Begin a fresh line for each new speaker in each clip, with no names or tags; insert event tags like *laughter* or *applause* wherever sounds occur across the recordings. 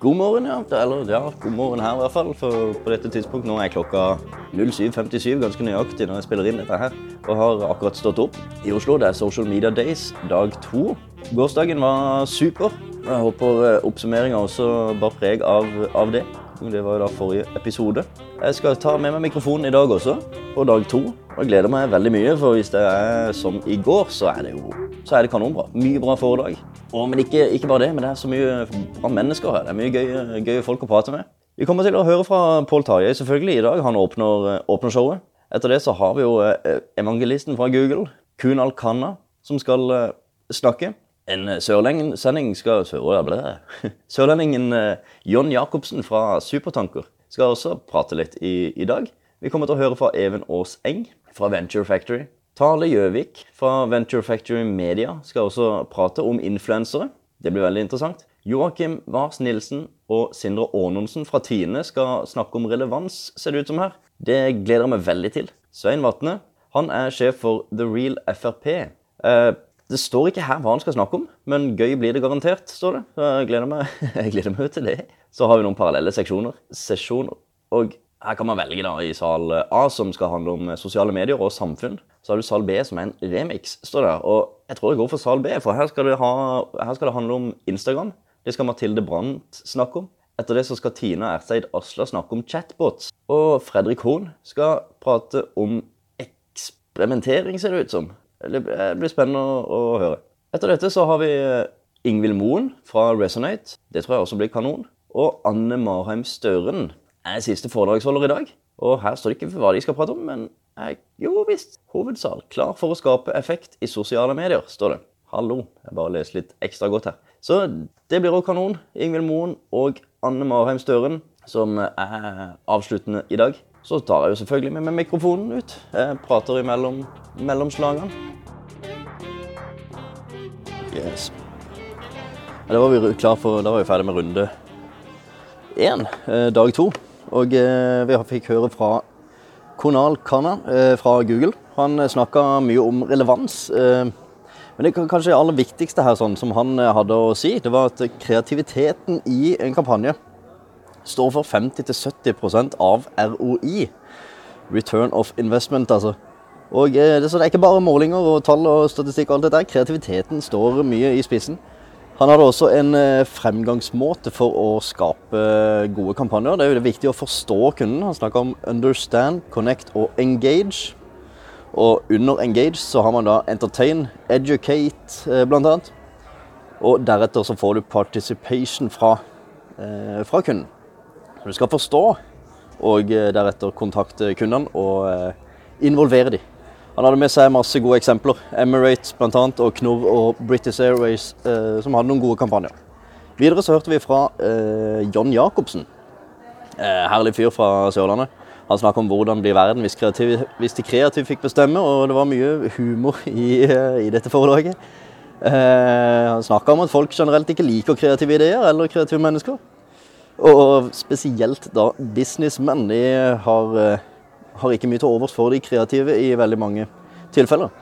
God morgen, ja. Eller ja, god morgen her i hvert fall. For på dette tidspunkt nå er klokka 07.57 ganske nøyaktig når jeg spiller inn dette her. Og har akkurat stått opp i Oslo. Det er Social Media Days dag to. Gårsdagen var super. Jeg håper eh, oppsummeringa også bar preg av, av det. Det var da forrige episode. Jeg skal ta med meg mikrofonen i dag også, på dag to. Jeg gleder meg veldig mye, for hvis det er som i går, så er det jo så er det kanonbra. Mye bra foredrag. Og, men ikke, ikke, bare det, men det er så mye bra mennesker her. Det er mye gøye, gøye folk å prate med. Vi kommer til å høre fra Pål Tarjei selvfølgelig i dag. Han åpner, åpner, showet. Etter det så har vi jo eh, evangelisten fra Google, Kunal Khanna, som skal eh, snakke. En sørlending skal *laughs* Sørlendingen eh, John Jacobsen fra Supertanker skal også prate litt i, i, dag. Vi kommer til å høre fra Even Aas Eng fra Venture Factory. Tale Gjøvik fra Venture Factory Media skal også prate om influensere. Det blir veldig interessant. Joakim Wars Nilsen og Sindre Aanonsen fra Tine skal snakke om relevans, ser det ut som her. Det gleder jeg meg veldig til. Svein Vatne han er sjef for The Real Frp. Eh, det står ikke her hva han skal snakke om, men gøy blir det garantert, står det. Jeg gleder meg, *laughs* jeg gleder meg til det. Så har vi noen parallelle seksjoner. Sesjoner. Og her kan man velge da i sal A, som skal handle om sosiale medier og samfunn. Så har du sal B, som er en remix, står der. Og jeg tror det går for sal B, for her skal det, ha, her skal det handle om Instagram. Det skal Mathilde Brandt snakke om. Etter det så skal Tina Erseid Asla snakke om chatbots. Og Fredrik Horn skal prate om eksperimentering, ser det ut som. Det blir spennende å, å høre. Etter dette så har vi eh, Ingvild Moen fra Resonate. Det tror jeg også blir kanon. Og Anne Marheim Støren er siste foredragsholder i dag. Og her står det ikke hva de skal prate om, men jeg, jo visst. Hovedsal. Klar for å skape effekt i sosiale medier, står det. Hallo. Jeg bare leser litt ekstra godt her. Så det blir også kanon. Ingvild Moen og Anne Marheim Støren som er avsluttende i dag. Så tar jeg jo selvfølgelig med meg mikrofonen ut. Jeg prater imellom mellomslagene. Yes. Da var vi klar for, da var vi ferdig med runde én, eh, dag to. Og eh, vi fikk høre fra Konal Khanna eh, fra Google. Han snakka mye om relevans. Men det kanskje aller viktigste her sånn, som han hadde å si, det var at kreativiteten i en kampanje står for 50-70% av ROI. Return of investment, altså. Og eh, det, Så det er ikke bare målinger og tall og statistikk og alt dette. Kreativiteten står mye i spissen. Han hadde også en eh, fremgangsmåte for å skape gode kampanjer. Det er jo det viktig å forstå kunden. Han snakker om understand, connect og engage. Og under engage så har man da entertain, educate eh, bl.a. Og deretter så får du participation fra, fra kunden. Du skal forstå og deretter kontakte kundene og involvere dem. Han hadde med seg masse gode eksempler. Emirates bl.a. og Knov og British Airways, eh, som hadde noen gode kampanjer. Videre så hørte vi fra eh, John Jacobsen. Eh, herlig fyr fra Sørlandet. Han snakket om hvordan blir verden hvis, kreativ, hvis, de kreative fikk bestemme, og det var mye humor i, eh, i dette foredraget. Eh, han snakka om at folk generelt ikke liker kreative ideer eller kreative mennesker. Og spesielt da businessmenn. De har eh, har ikke mye til overs for de kreative i veldig mange tilfeller.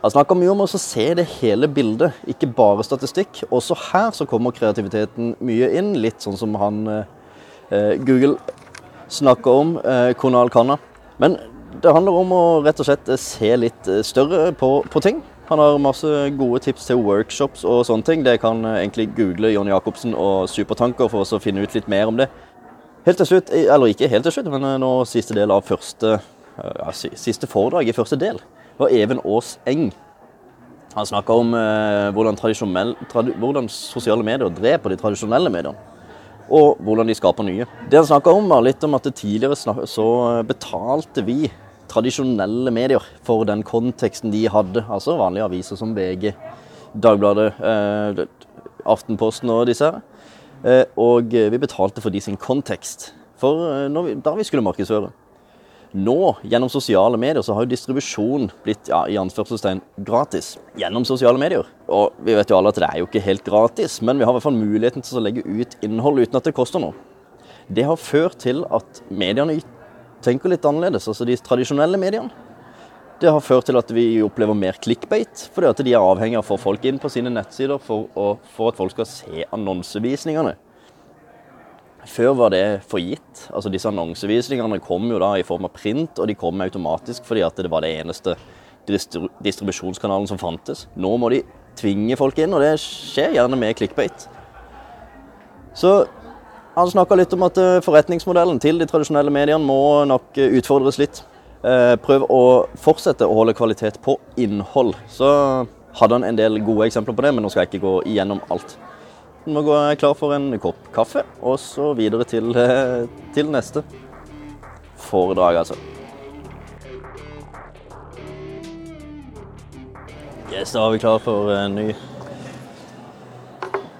Han snakker mye om å se det hele bildet, ikke bare statistikk. Også her så kommer kreativiteten mye inn, litt sånn som han eh, Google snakker om, eh, Konal Kanna. Men det handler om å rett og slett se litt eh, større på, på, ting. Han har masse gode tips til workshops og sånne ting. Det kan eh, egentlig google Jonny Jacobsen og Supertanker for å finne ut litt mer om det. Helt til slutt, eller ikke helt til slutt, men eh, nå siste del av første eh, ja, siste foredrag i første del, var Even Aas Eng. Han snakka om eh, hvordan, tradi hvordan, sosiale medier dreper de tradisjonelle mediene. Og hvordan de skaper nye. Det han snakka om, var litt om at tidligere så betalte vi tradisjonelle medier for den konteksten de hadde. Altså vanlige aviser som VG, Dagbladet, eh, Aftenposten og disse her. Eh, og vi betalte for de sin kontekst for eh, vi, da vi skulle markedsføre. Nå, gjennom sosiale medier, så har jo distribusjon blitt ja, i anførselstegn gratis. Gjennom sosiale medier. Og vi vet jo alle at det er jo ikke helt gratis, men vi har i hvert fall muligheten til å legge ut innhold uten at det koster noe. Det har ført til at mediene tenker litt annerledes, altså de tradisjonelle mediene. Det har ført til at vi opplever mer clickbait, fordi at de er avhengig av å få folk inn på sine nettsider for, å, for at folk skal se annonsevisningene. Før var det for gitt. Altså Disse annonsevisningene kom jo da i form av print, og de kom automatisk fordi at det var det eneste distribusjonskanalen som fantes. Nå må de tvinge folk inn, og det skjer gjerne med clickbait. Så han snakka litt om at eh, forretningsmodellen til de tradisjonelle mediene må nok eh, utfordres litt. Eh, prøv å fortsette å holde kvalitet på innhold. Så hadde han en del gode eksempler på det, men nå skal jeg ikke gå igjennom alt. Nå går jeg klar for en kopp kaffe, og så videre til, eh, til neste foredrag, altså. Yes, da er vi klar for en ny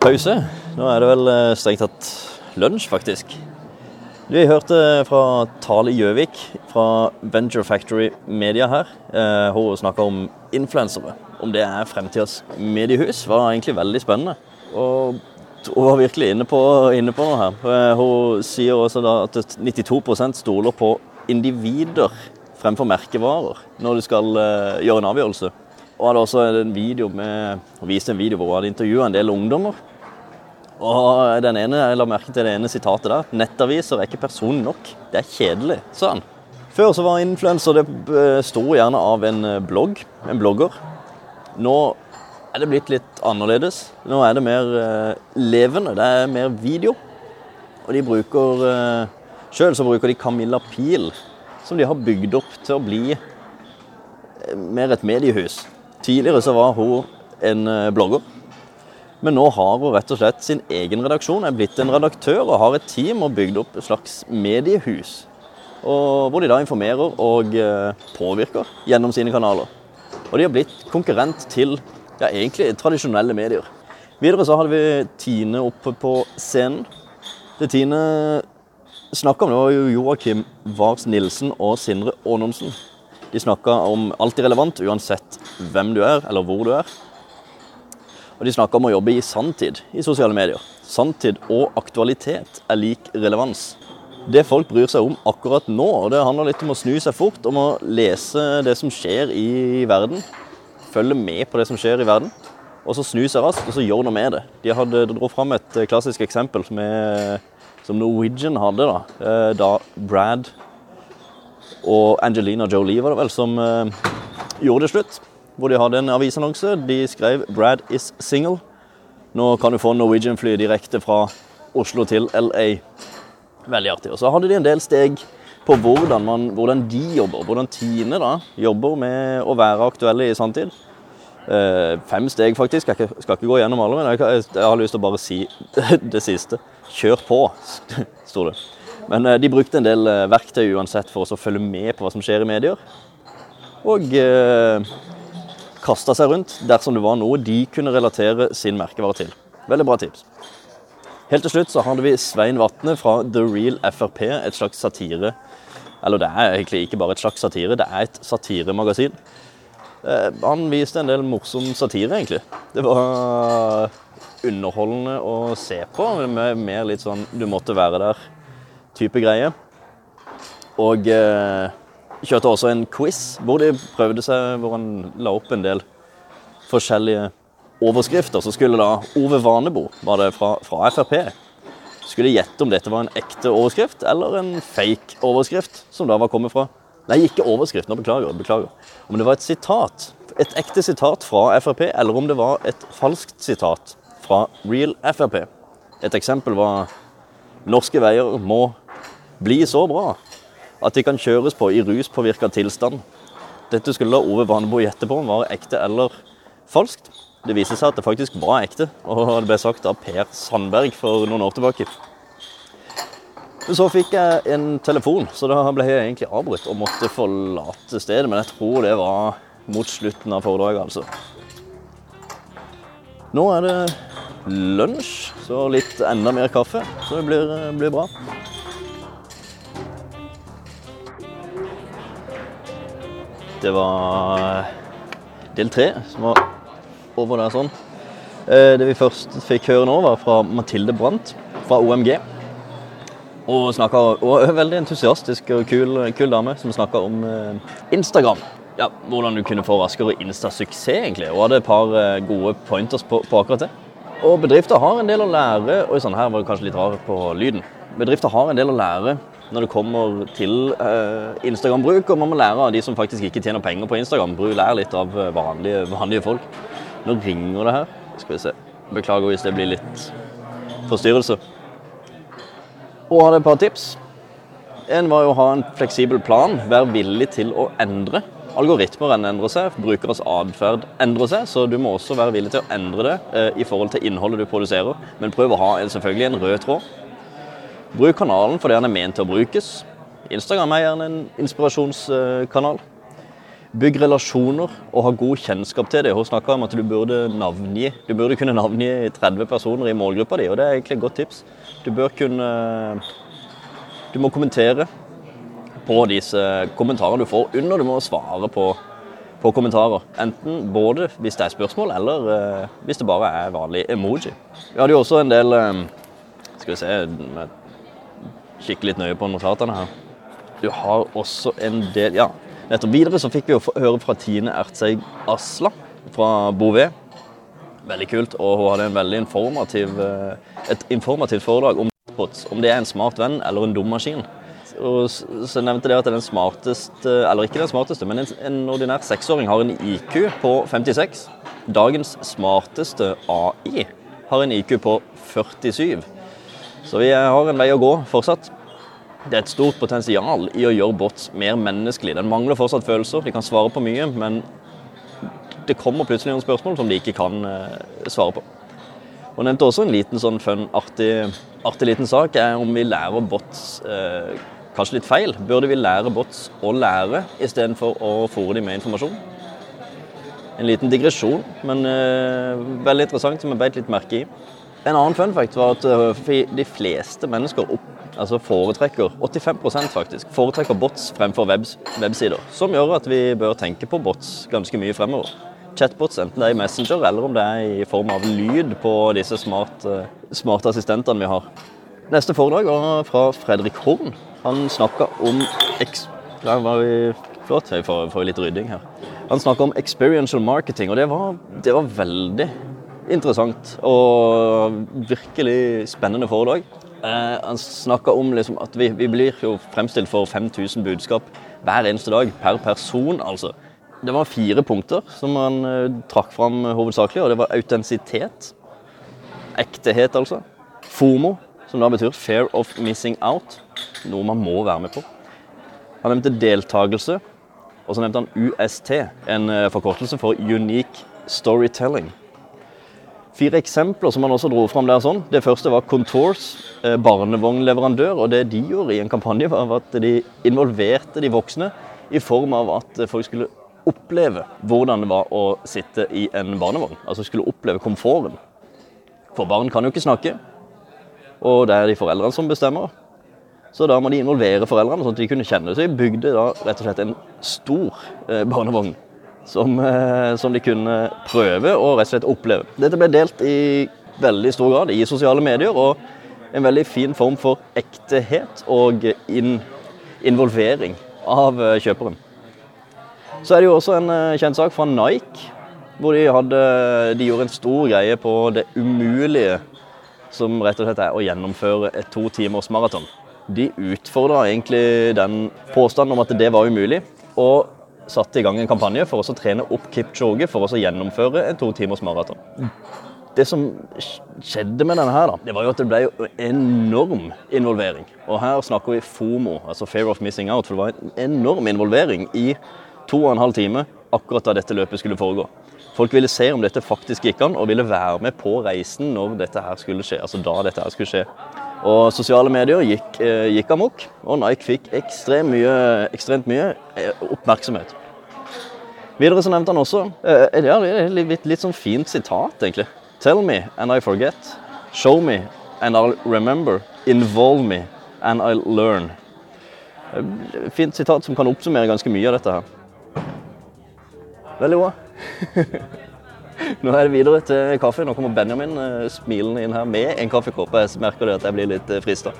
pause. Nå er det vel eh, strengt tatt lunsj, faktisk. Vi hørte fra Tale Gjøvik fra Venture Factory Media her. Eh, hun snakka om influensere. Om det er fremtidas mediehus, var egentlig veldig spennende. Og hun var virkelig inne på, inne på noe her. Eh, hun sier også at 92% stoler på individer fremfor merkevarer når du skal uh, gjøre en avgjørelse. Og hadde også en video med, hun viste en video hvor hun hadde intervjua en del ungdommer. Og den ene, Jeg la merke til det ene sitatet der. 'Nettaviser er ikke personlig nok. Det er kjedelig', sa han. Før så var influenser det eh, gjerne av en blogg, en blogger. Nå er det blitt litt annerledes. Nå er det mer eh, levende. Det er mer video. Og de bruker eh, Sjøl så bruker de Camilla Pil, som de har bygd opp til å bli eh, mer et mediehus. Tidligere så var hun en eh, blogger. Men nå har hun rett og slett sin egen redaksjon, er blitt en redaktør og har et team og bygd opp et slags mediehus. Og hvor de da informerer og eh, påvirker gjennom sine kanaler. Og de har blitt konkurrent til ja, egentlig tradisjonelle medier. Videre så hadde vi Tine oppe på scenen. Det Tine snakka om, det var jo Joakim Vars Nilsen og Sindre Aanonsen. De snakka om alt relevant, uansett hvem du er, eller hvor du er. Og de snakker om å jobbe i sanntid i sosiale medier. Sanntid og aktualitet er lik relevans. Det folk bryr seg om akkurat nå, og det handler litt om å snu seg fort, om å lese det som skjer i verden følge med på det som skjer i verden, og så snu seg raskt og så gjøre noe med det. De hadde dro fram et eh, klassisk eksempel med, som Norwegian hadde, da, eh, da Brad og Angelina Jolie var det vel som uh, gjorde det slutt. Hvor de hadde en avisannonse. De skrev 'Brad is single'. Nå kan du få Norwegian-fly direkte fra Oslo til LA. Veldig artig. Og så hadde de en del steg på hvordan, man, hvordan, de jobber, hvordan Tine da jobber med å være aktuelle i sanntid. Eh, fem steg, faktisk. Jeg skal ikke gå gjennom alle, men jeg, jeg har lyst til å bare si *laughs* det siste. Kjør på, *laughs* sto det. Men eh, de brukte en del eh, verktøy uansett for å følge med på hva som skjer i medier. Og eh, kasta seg rundt dersom det var noe de kunne relatere sin merkevare til. Veldig bra tips. Helt til slutt så hadde vi Svein Vatne fra The Real Frp, et slags satire eller det er egentlig ikke bare et slags satire, det er et satiremagasin. Eh, han viste en del morsom satire, egentlig. Det var underholdende å se på, med mer litt sånn du måtte være der-type greie. Og eh, kjørte også en quiz hvor de prøvde seg, hvor han la opp en del forskjellige overskrifter. Så skulle da Ove Vanebo, var det fra, fra Frp, skulle gjette om dette var en ekte overskrift eller en fake overskrift, som da var kommet fra Nei, ikke overskrift, nå beklager. beklager. Om det var et sitat, et ekte sitat fra Frp, eller om det var et falskt sitat fra Real Frp. Et eksempel var norske veier må bli så bra at de kan kjøres på i ruspåvirka tilstand. Dette skulle da Ove Vanebo gjette på om var ekte eller falskt. Det viste seg at det faktisk var ekte, og det ble sagt av Per Sandberg for noen år tilbake. Så fikk jeg en telefon, så da ble jeg egentlig avbrutt og måtte forlate stedet. Men jeg tror det var mot slutten av foredraget, altså. Nå er det lunsj, så litt enda mer kaffe. Så det blir, blir bra. Det var del tre som var over der sånn. Eh, det vi først fikk høre nå, var fra Mathilde Brandt fra OMG. Og, snakker, og er veldig entusiastisk og kul, kul dame som snakker om eh, Instagram. Ja, Hvordan du kunne få raskere Insta-suksess, egentlig. Og hadde et par eh, gode pointers på, på, akkurat det. Og bedrifter har en del å lære. Oi sånn Her var det kanskje litt rar på lyden. bedrifter har en del å lære når det kommer til eh, Instagram-bruk, og man må lære av de som faktisk ikke tjener penger på Instagram. Bruk Lær litt av eh, vanlige, vanlige folk. Nå ringer det her. Skal vi se. Beklager hvis det blir litt forstyrrelse. Og hadde et par tips. En var å ha en fleksibel plan, være villig til å endre. Algoritmer endrer seg, brukeres atferd endrer seg, så du må også være villig til å endre det eh, i forhold til innholdet du produserer. Men prøv å ha selvfølgelig en rød tråd. Bruk kanalen for det den er ment til å brukes. Instagram er gjerne en inspirasjonskanal. Bygg relasjoner og ha god kjennskap til det. Hun snakka om at du burde navngi Du burde kunne navngi 30 personer i målgruppa di, og det er egentlig et godt tips. Du bør kunne Du må kommentere på disse kommentarene du får under. Du må svare på, på kommentarer. Enten både hvis det er spørsmål, eller uh, hvis det bare er vanlig emoji. Vi hadde jo også en del um, Skal vi se Kikke litt nøye på notatene her. Du har også en del Ja, nettopp. Videre så fikk vi jo høre fra Tine Ertseig Asla fra Bouvet. Veldig kult. Og hun hadde en veldig informativ, eh, et informativt foredrag om chatbots. Om det er en smart venn eller en dum maskin. Og så nevnte det at den smarteste, eller ikke den smarteste, men en, en ordinær seksåring har en IQ på 56. Dagens smarteste AI har en IQ på 47. Så vi har en vei å gå fortsatt. Det er et stort potensial i å gjøre bots mer menneskelig. Den mangler fortsatt følelser. De kan svare på mye, men det kommer plutselig noen spørsmål som de ikke kan uh, svare på. Og nevnte også en liten sånn fun, artig, artig liten sak er om vi lærer bots eh, kanskje litt feil. Burde vi lære bots å lære istedenfor å fòre dem med informasjon? En liten digresjon, men eh, veldig interessant som jeg beit litt merke i. En annen fun fact var at eh, de fleste mennesker opp, altså foretrekker, 85% faktisk, foretrekker bots fremfor webs, websider. Som gjør at vi bør tenke på bots ganske mye fremover. Chatbots, enten det er i Messenger eller om det er i form av lyd på disse smarte, smart assistentene vi har. Neste foredrag var fra Fredrik Horn. Han snakka om Der var vi Flott, får, får litt rydding her. Han snakka om experiential marketing, og det var, det var veldig interessant og virkelig spennende foredrag. Eh, han snakka om liksom at vi, vi, blir jo fremstilt for 5000 budskap hver eneste dag, per person, altså. Det var fire punkter som han eh, trakk fram hovedsakelig, og det var autentisitet. Ektehet, altså. FOMO, som da betyr Fair of missing out. Noe man må være med på. Han nevnte deltakelse, og så nevnte han UST, en eh, forkortelse for Unique Storytelling. Fire eksempler som han også dro fram der. sånn. Det første var Contours, eh, barnevognleverandør. og Det de gjorde i en kampanje, var at de involverte de voksne i form av at folk skulle oppleve hvordan det var å sitte i en barnevogn. Altså skulle oppleve komforten. For barn kan jo ikke snakke, og det er de foreldrene som bestemmer. Så da må de involvere foreldrene, sånn at de kunne kjenne. Så de bygde da rett og slett en stor eh, barnevogn som, eh, som, de kunne prøve og rett og slett oppleve. Dette ble delt i veldig stor grad i sosiale medier, og en veldig fin form for ektehet og in involvering av eh, kjøperen. Så er det jo også en eh, kjent sak fra Nike, hvor de, hadde, de gjorde en stor greie på det umulige som rett og slett er å gjennomføre et to timers maraton. De utfordra egentlig den påstanden om at det var umulig. Og satte i gang en kampanje for å trene opp Kipchoge for å gjennomføre en to timers maraton. Det som skjedde med denne, her da, det var jo at det ble enorm involvering. Og her snakker vi FOMO, altså Fear of Missing Out. For det var en enorm involvering i to og en halv time akkurat da dette løpet skulle foregå. Folk ville se om dette faktisk gikk an, og ville være med på reisen når dette her skulle skje. Altså da dette her skulle skje. Og sosiale medier gikk, eh, gikk amok, og Nike fikk ekstremt mye, ekstremt mye eh, oppmerksomhet. Videre så nevnte han også eh, ja, det er litt, litt sånn fint sitat, egentlig. Tell me and I forget. Show me and I'll remember. Involve me and I'll learn. Fint sitat som kan oppsummere ganske mye av dette her. Veldig bra. *laughs* Nå er det videre til kaffe. Nå kommer Benjamin eh, smilende inn her med en kaffekopp. Jeg merker det at jeg blir litt eh, frista.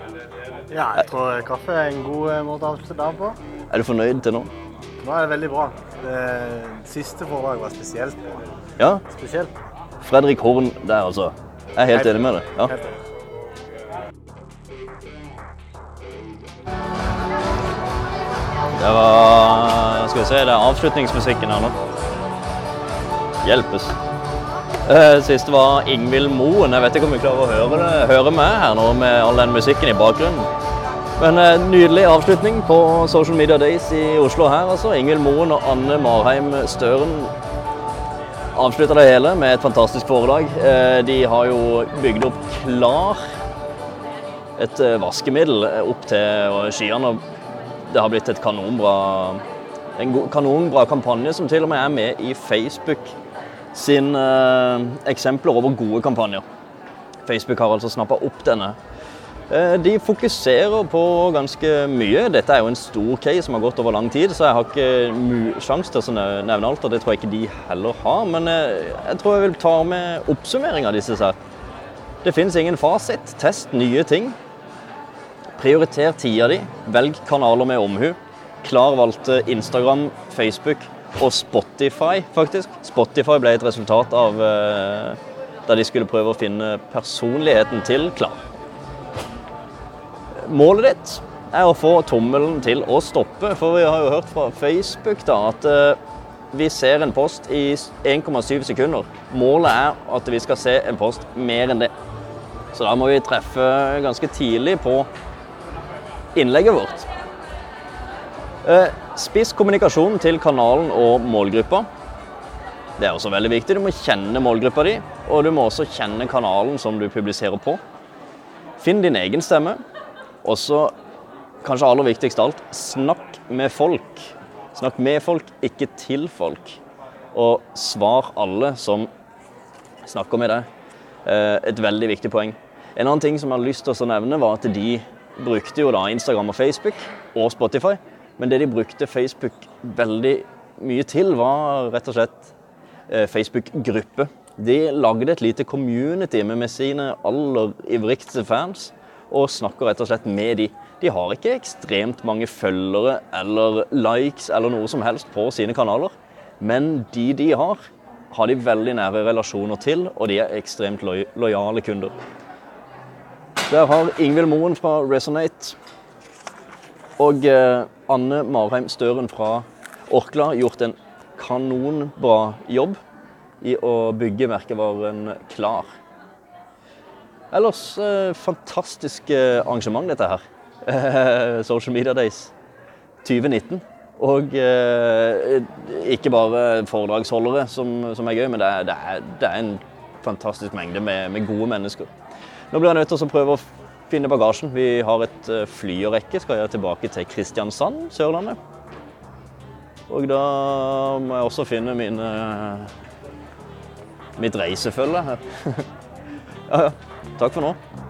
Ja, jeg tror kaffe er en god eh, måte å avslutte dagen på.
Er du fornøyd til nå?
Nå er det veldig bra. Det siste foredraget var spesielt bra.
Ja?
Spesielt.
Fredrik Horn der, altså. Jeg er helt, helt enig med deg. Ja. Det var Skal vi se, det er avslutningsmusikken her nå. Hjelpes. Eh, Siste var Ingvild Moen. Jeg vet ikke om vi klarer å høre, det, høre med her nå med all den musikken i bakgrunnen. Men eh, nydelig avslutning på Social Media Days i Oslo her, altså. Ingvild Moen og Anne Marheim Støren avslutta det hele med et fantastisk foredrag. Eh, De har jo bygd opp Klar, et eh, vaskemiddel opp til skyene. Det har blitt et kanonbra, en kanonbra kampanje som til og med er med i Facebook sin eksempler over gode kampanjer. Facebook har altså snappa opp denne. Eh, De fokuserer på ganske mye. Dette er jo en stor case som har gått over lang tid, så jeg har ikke sjanse til å nevne alt, og det tror jeg ikke de heller har. Men eh, jeg tror jeg vil ta med oppsummering av disse her. Det finnes ingen fasit. Test nye ting. Prioriter tida di. Velg kanaler med omhu. Klar valgte Instagram, Facebook og Spotify, faktisk. Spotify ble et resultat av eh, da de skulle prøve å finne personligheten til Klar. Målet ditt er å få tommelen til å stoppe, for vi har jo hørt fra Facebook da at eh, vi ser en post i 1,7 sekunder. Målet er at vi skal se en post mer enn det. Så da må vi treffe ganske tidlig på innlegget vårt. Eh, Spiss kommunikasjon til kanalen og målgruppa. Det er også veldig viktig. Du må kjenne målgruppa di, og du må også kjenne kanalen som du publiserer på. Finn din egen stemme. Og så, kanskje aller viktigst av alt, snakk med folk. Snakk med folk, ikke til folk. Og svar alle som snakker med deg. Eh, Et veldig viktig poeng. En annen ting som jeg har lyst til å nevne, var at de brukte jo da Instagram og Facebook og Spotify. Men det de brukte Facebook veldig mye til, var rett og slett eh, Facebook-gruppe. De lagde et lite community med, sine aller ivrigste fans og snakker rett og slett med de. De har ikke ekstremt mange følgere eller likes eller noe som helst på sine kanaler, men de de har, har de veldig nære relasjoner til, og de er ekstremt loj lojale kunder. Der har Ingvild Moen fra Resonate og eh, Anne Marheim Støren fra Orkla gjort en kanonbra jobb i å bygge merkevaren Klar. Ellers eh, fantastisk eh, arrangement, dette her. Eh, *laughs* Social Media Days 2019. Og ikke bare foredragsholdere som, er gøy, men det er, en fantastisk mengde med, gode mennesker. Nå blir jeg nødt til å prøve å finne bagasjen. Vi har et fly å rekke. Skal jeg tilbake til Kristiansand, Sørlandet. Og da må jeg også finne mine, mitt reisefølge *laughs* ja, ja. Takk for nå.